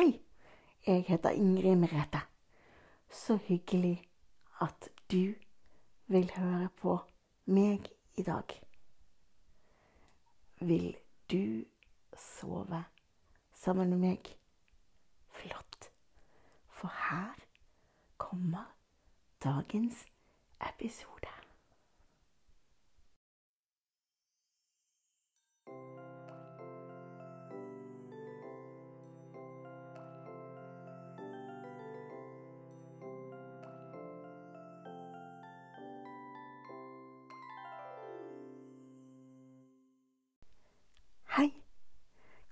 Hei, jeg heter Ingrid Merete. Så hyggelig at du vil høre på meg i dag. Vil du sove sammen med meg? Flott. For her kommer dagens episode.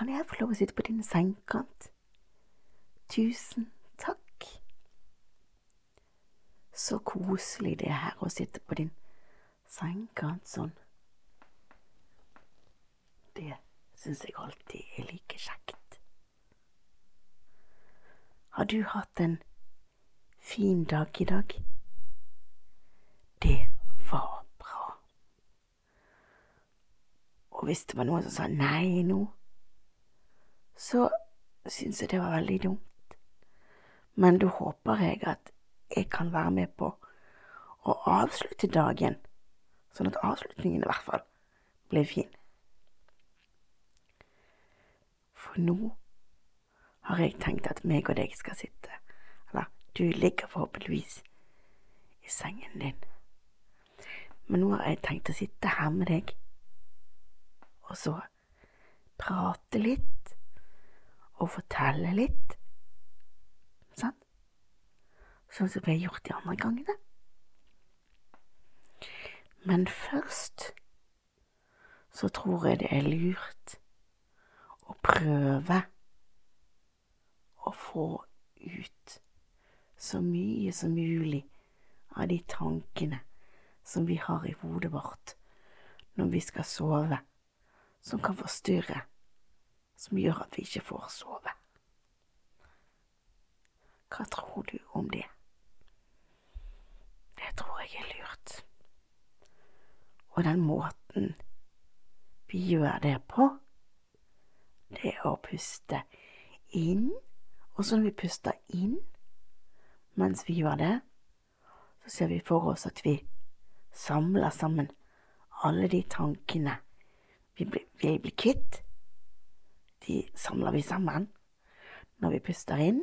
Kan jeg få lov å sitte på din sengekant? Tusen takk. Så koselig det er her å sitte på din sengekant sånn. Det syns jeg alltid er like kjekt. Har du hatt en fin dag i dag? Det var bra. Og hvis det var noen som sa nei nå, så syns jeg det var veldig dumt. Men da håper jeg at jeg kan være med på å avslutte dagen, sånn at avslutningen i hvert fall blir fin. For nå har jeg tenkt at meg og deg skal sitte, eller du ligger forhåpentligvis i sengen din. Men nå har jeg tenkt å sitte her med deg og så prate litt og fortelle litt. Sant? Sånn som vi har gjort de andre gangene. Men først så tror jeg det er lurt å prøve å få ut så mye som mulig av de tankene som vi har i hodet vårt når vi skal sove som kan forstyrre, som gjør at vi ikke får sove. Hva tror du om det? Det tror jeg er lurt. Og den måten vi gjør det på, det er å puste inn, og så når vi puster inn mens vi gjør det, så ser vi for oss at vi samler sammen alle de tankene vi vil bli kvitt. De samler vi sammen når vi puster inn.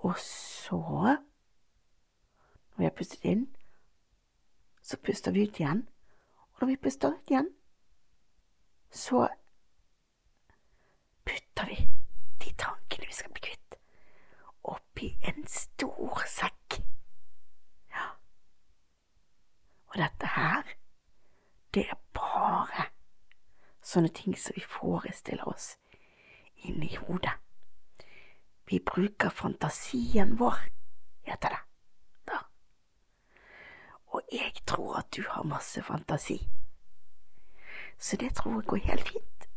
Og så, når vi har pustet inn, så puster vi ut igjen. Og når vi puster ut igjen, så putter vi de tankene vi skal bli kvitt, oppi en stor sekk. Ja. Og dette her, det er bare sånne ting som vi forestiller oss inni hodet. Vi bruker fantasien vår, heter det. Da. Og jeg tror at du har masse fantasi. Så det tror jeg går helt fint.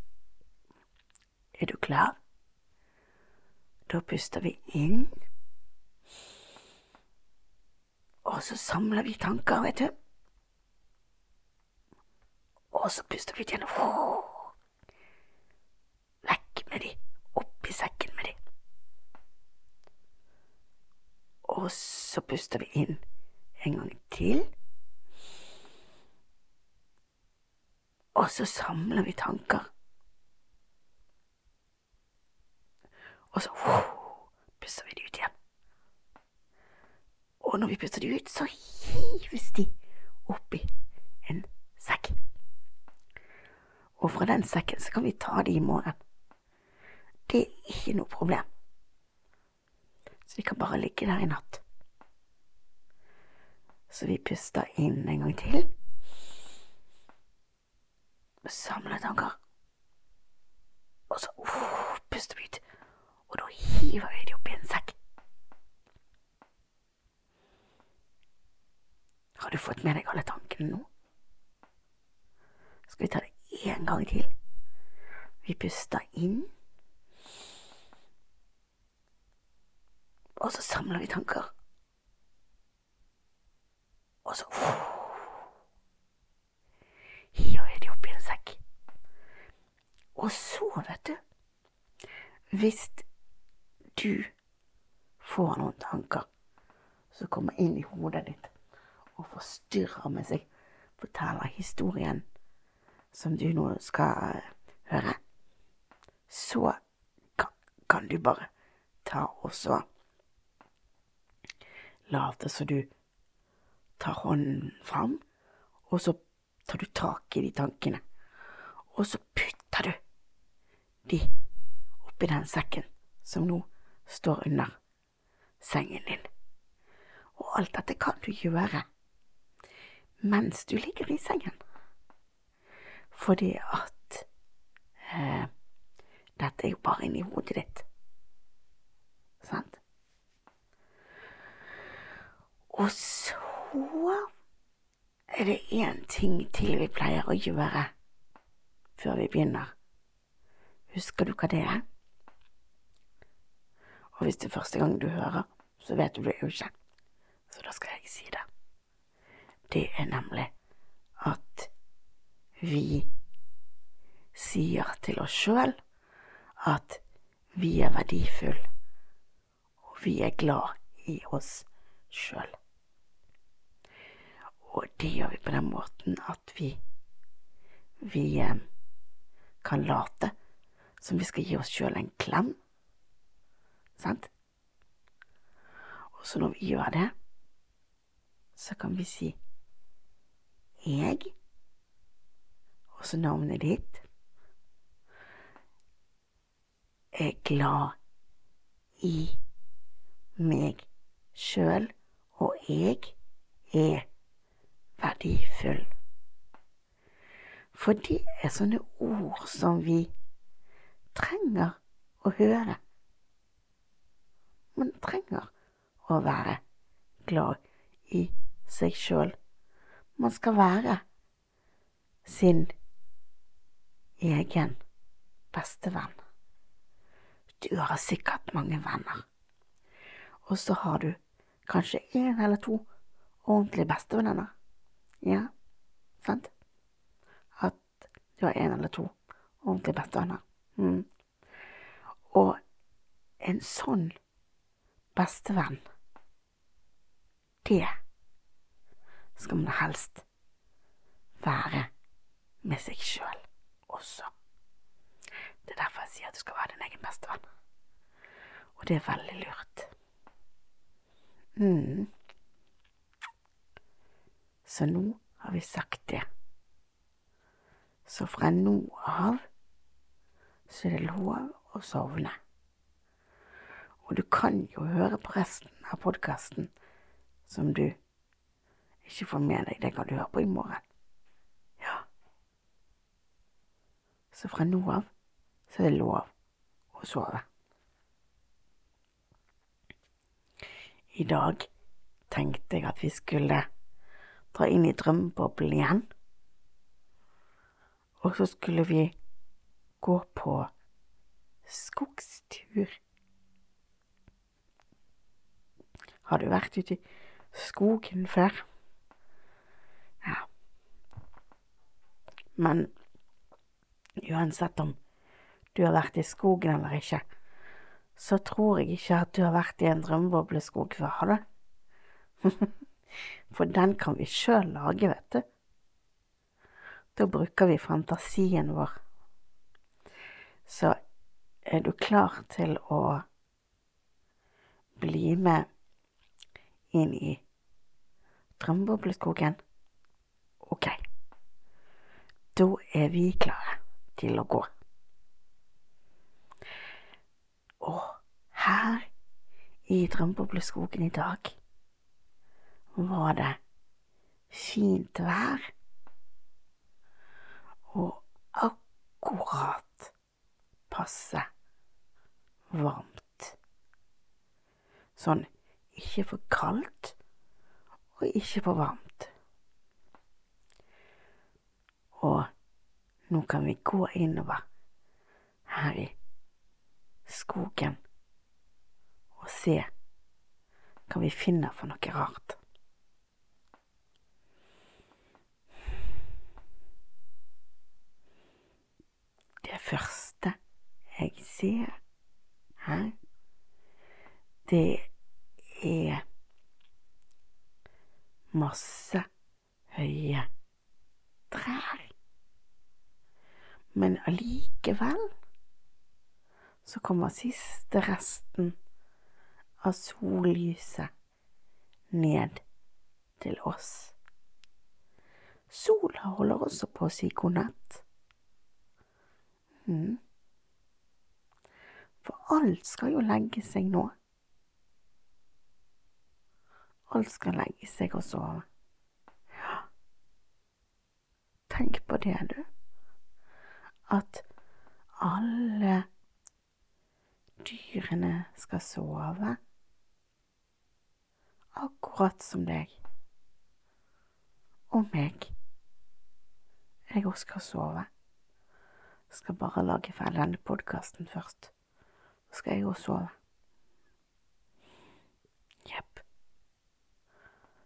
Er du klar? Da puster vi inn. Og så samler vi tanker, vet du. Og så puster vi ut igjen. Vekk med de. Sekken med de. Og så puster vi inn en gang til. Og så samler vi tanker. Og så puster vi de ut igjen. Og når vi puster de ut, så hives de oppi en sekk. Og fra den sekken så kan vi ta de i morgen. Det er ikke noe problem. Så de kan bare ligge der i natt. Så vi puster inn en gang til. Samler tanker. Og så uh, puster vi ut. Og da hiver vi de oppi en sekk. Har du fått med deg alle tankene nå? Skal vi ta det en gang til? Vi puster inn. Og så samler vi tanker. Og så uh, hiver vi de oppi en sekk. Og så, vet du, hvis du får noen tanker som kommer inn i hodet ditt og forstyrrer med seg, forteller historien som du nå skal høre, så kan, kan du bare ta og så late som du tar hånden fram, og så tar du tak i de tankene, og så putter du de oppi den sekken som nå står under sengen din. Og alt dette kan du gjøre mens du ligger i sengen, fordi at eh, dette er jo bare inni hodet ditt, sant? Og så er det én ting til vi pleier å gjøre før vi begynner. Husker du hva det er? Og hvis det er første gang du hører, så vet du det jo ikke. Så da skal jeg si det. Det er nemlig at vi sier til oss sjøl at vi er verdifulle, og vi er glad i oss sjøl. Og det gjør vi på den måten at vi vi eh, kan late som vi skal gi oss sjøl en klem. Sant? Og så når vi gjør det, så kan vi si jeg, og så navnet ditt, er glad i meg sjøl, og jeg er verdifull. For det er sånne ord som vi trenger å høre. Man trenger å være glad i seg sjøl. Man skal være sin egen bestevenn. Du har sikkert mange venner, og så har du kanskje én eller to ordentlige bestevenner. Ja, sant? At du har én eller to ordentlige bestevenner. Mm. Og en sånn bestevenn, det skal man helst være med seg sjøl også. Det er derfor jeg sier at du skal være din egen bestevenn. Og det er veldig lurt. Mm. Så nå har vi sagt det. Så fra nå av så er det lov å sovne. Og du kan jo høre på resten av podkasten som du ikke får med deg. Det kan du høre på i morgen. Ja. Så fra nå av så er det lov å sove. I dag tenkte jeg at vi skulle dra inn i drømmeboblen igjen. Og så skulle vi gå på skogstur. Har du vært ute i skogen før? Ja. Men uansett om du har vært i skogen eller ikke, så tror jeg ikke at du har vært i en drømmebobleskog før, har du? For den kan vi sjøl lage, vet du. Da bruker vi fantasien vår. Så er du klar til å bli med inn i drømmebobleskogen? Ok, da er vi klare til å gå. Og her i drømmebobleskogen i dag var det fint vær og akkurat passe varmt. Sånn ikke for kaldt og ikke for varmt. Og nå kan vi gå innover her i skogen og se hva vi finner for noe rart. Det første jeg ser her, det er masse høye trær. Men allikevel så kommer siste resten av sollyset ned til oss. Sola holder også på å si god natt. Mm. For alt skal jo legge seg nå. Alt skal legge seg og sove. Ja. Tenk på det, du. At alle dyrene skal sove akkurat som deg og meg. Jeg òg skal sove. Skal bare lage ferdig denne podkasten først. Så skal jeg gå og sove. Jepp.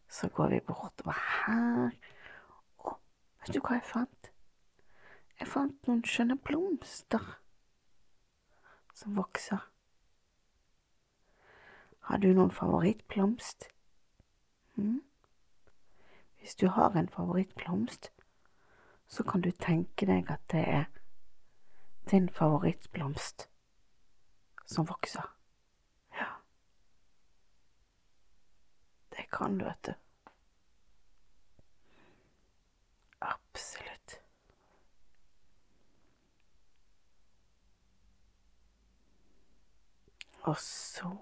Så går vi bortover her. Å, vet du hva jeg fant? Jeg fant noen skjønne blomster som vokser. Har du noen favorittblomst? Hm? Hvis du har en favorittblomst, så kan du tenke deg at det er din favorittblomst som vokser. Ja. Det kan du, vet du. Absolutt. Og så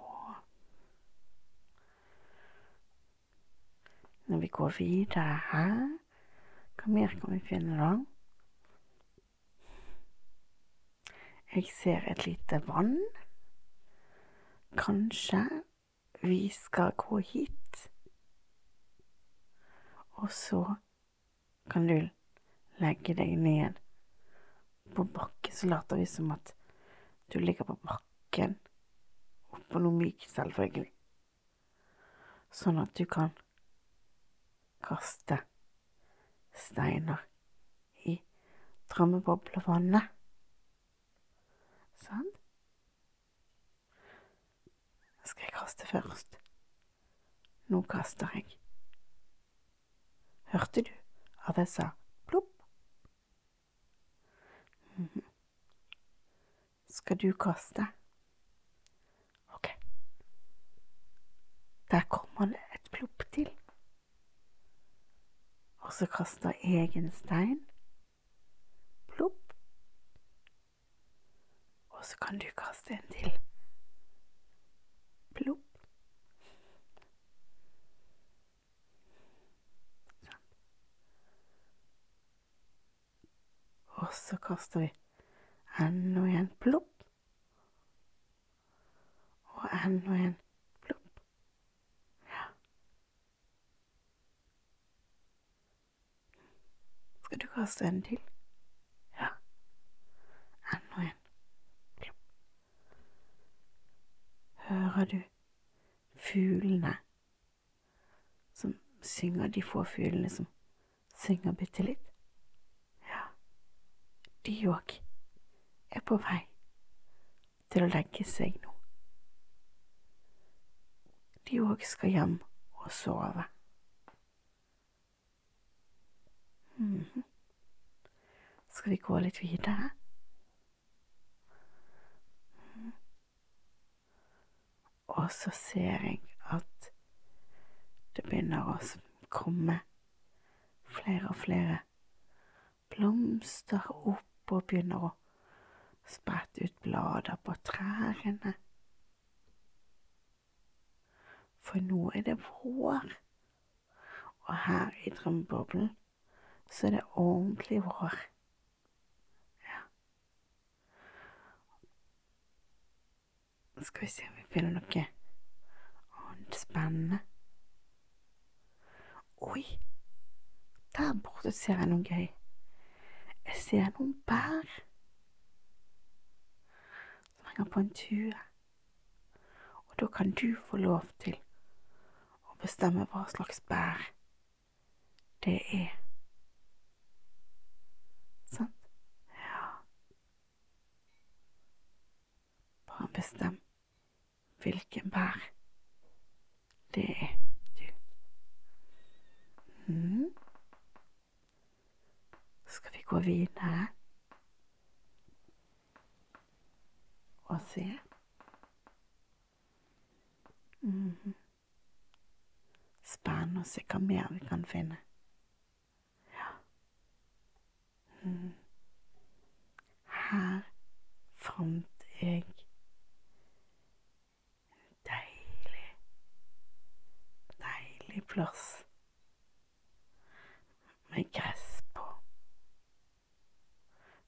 Når vi går videre her, hva mer kan vi finne da? Jeg ser et lite vann. Kanskje vi skal gå hit. Og så kan du legge deg ned på bakken, så later vi som at du ligger på bakken oppå noe mykt, selvfølgelig. Sånn at du kan kaste steiner i drømmeboblevannet. Sånn. Skal jeg kaste først? Nå kaster jeg. Hørte du at jeg sa plopp? Mm -hmm. Skal du kaste? Ok. Der kommer det et plopp til. Og så kaster jeg en stein. Plopp. Og så kan du kaste en til. Plopp. Sånn. Og så kaster vi enda en plopp. Og enda en Skal du kaste en til? Ja. Enda en. Klopp. Hører du fuglene som synger, de få fuglene som synger bitte litt? Ja, de òg er på vei til å legge seg nå. De òg skal hjem og sove. Mm. Skal vi gå litt videre? Og så ser jeg at det begynner å komme flere og flere blomster opp og begynner å sprette ut blader på trærne. For nå er det vår, og her i drømmeboblen så er det ordentlig vår. Skal vi se om vi finner noe annet spennende. Oi, der borte ser jeg noe gøy. Jeg ser noen bær som henger på en tue. Og da kan du få lov til å bestemme hva slags bær det er. Sant? Ja. Bare bestem hvilken bær det er du. Mm. Skal vi gå videre og se? Mm. Spennende å se hva mer vi kan finne. Ja. Mm. Her fant jeg en deilig, deilig plass med gress på,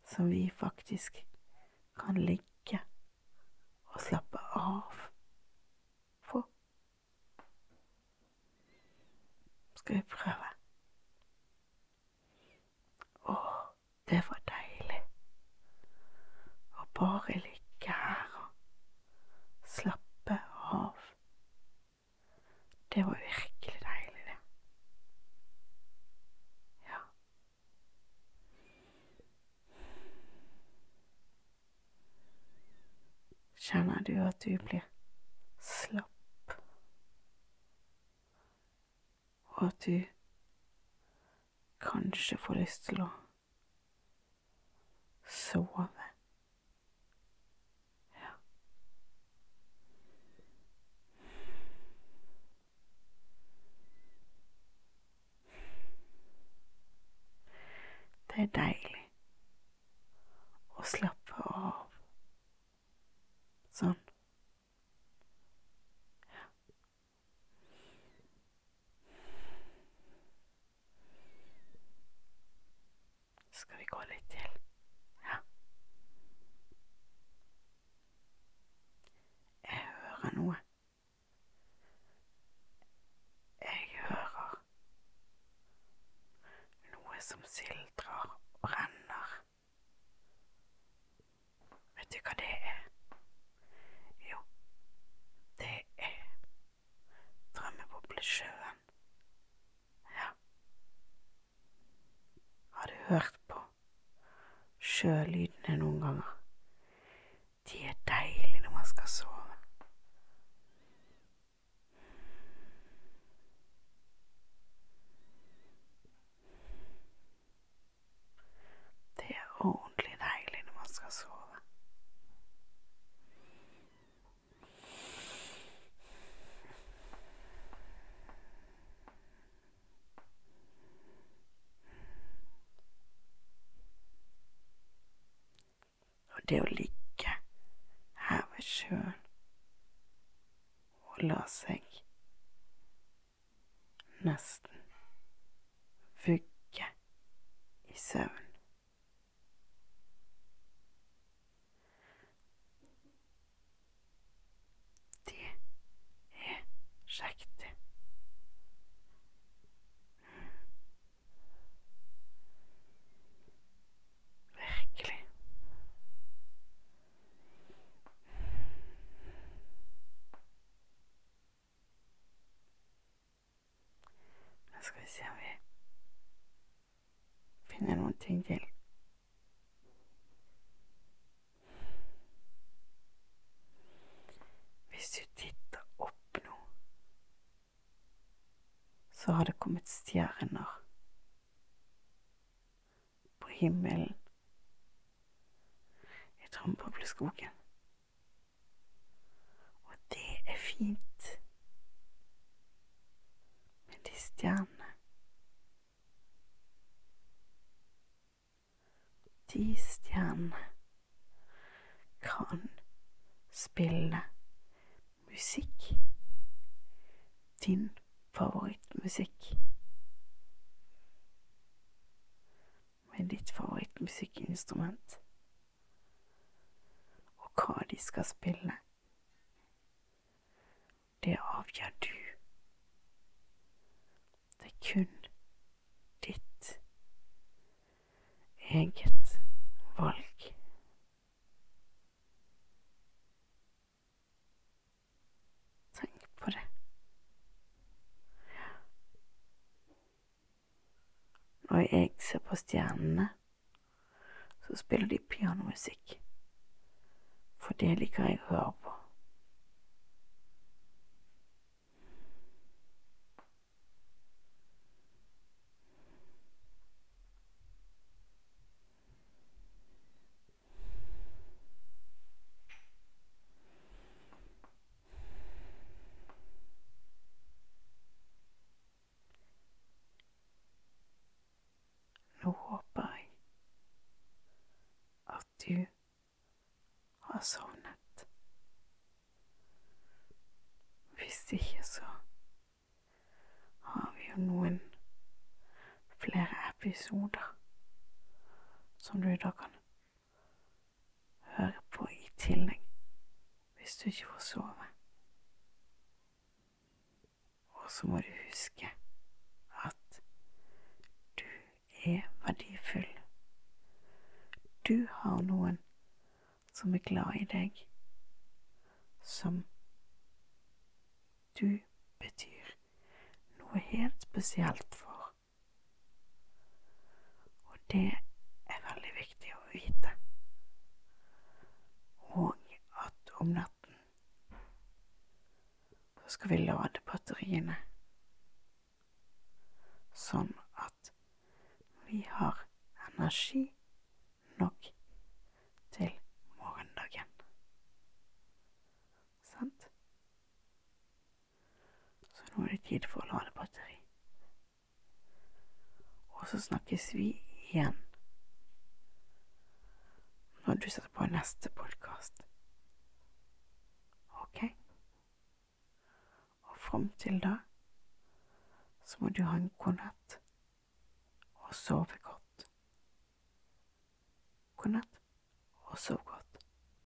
som vi faktisk kan ligge og slappe av på. Skal vi prøve? Å, det var deilig å bare ligge her og slappe av. Det var virkelig deilig, det. Ja. At du blir slapp, og at du kanskje får lyst til å sove? Ja. Det er deilig å slappe av sånn. Ja. Skal vi gå litt til? Ja. Jeg hører noe. Jeg hører noe som sildrer og renner. Vet du hva det er? Jo, det er Drømmeboblesjøen. Ja. Har du hørt på sjølydene noen ganger? De er deilige når man skal sove. Det er ordentlig deilig når man skal sove. Og det å ligge her ved sjøen og la seg nesten vugge i søvn Det er kjekt, det. Virkelig. Nå skal vi se om vi finner noen ting til. Hvis du titter opp nå, så har det kommet stjerner på himmelen i Trombobbleskogen. Og det er fint med de stjernene. Kan spille musikk. Din favorittmusikk. Med ditt favorittmusikkinstrument. Og hva de skal spille, det avgjør du. Det er kun ditt eget valg. Tenk på det. Når jeg ser på stjernene, så spiller de pianomusikk. For det liker jeg å høre på. du har sovnet. Hvis ikke, så har vi jo noen flere episoder som du da kan høre på i tillegg hvis du ikke får sove. Og så må du huske at du er verdifull. Du har noen som er glad i deg, som du betyr noe helt spesielt for. Og det er veldig viktig å vite. Og at om natten så skal vi lade batteriene sånn at vi har energi nok til morgendagen. Sant? Så nå er det tid for å lade batteri. Og så snakkes vi igjen når du setter på neste podkast. Ok? Og fram til da så må du ha en god natt og sove godt. God natt og sov godt.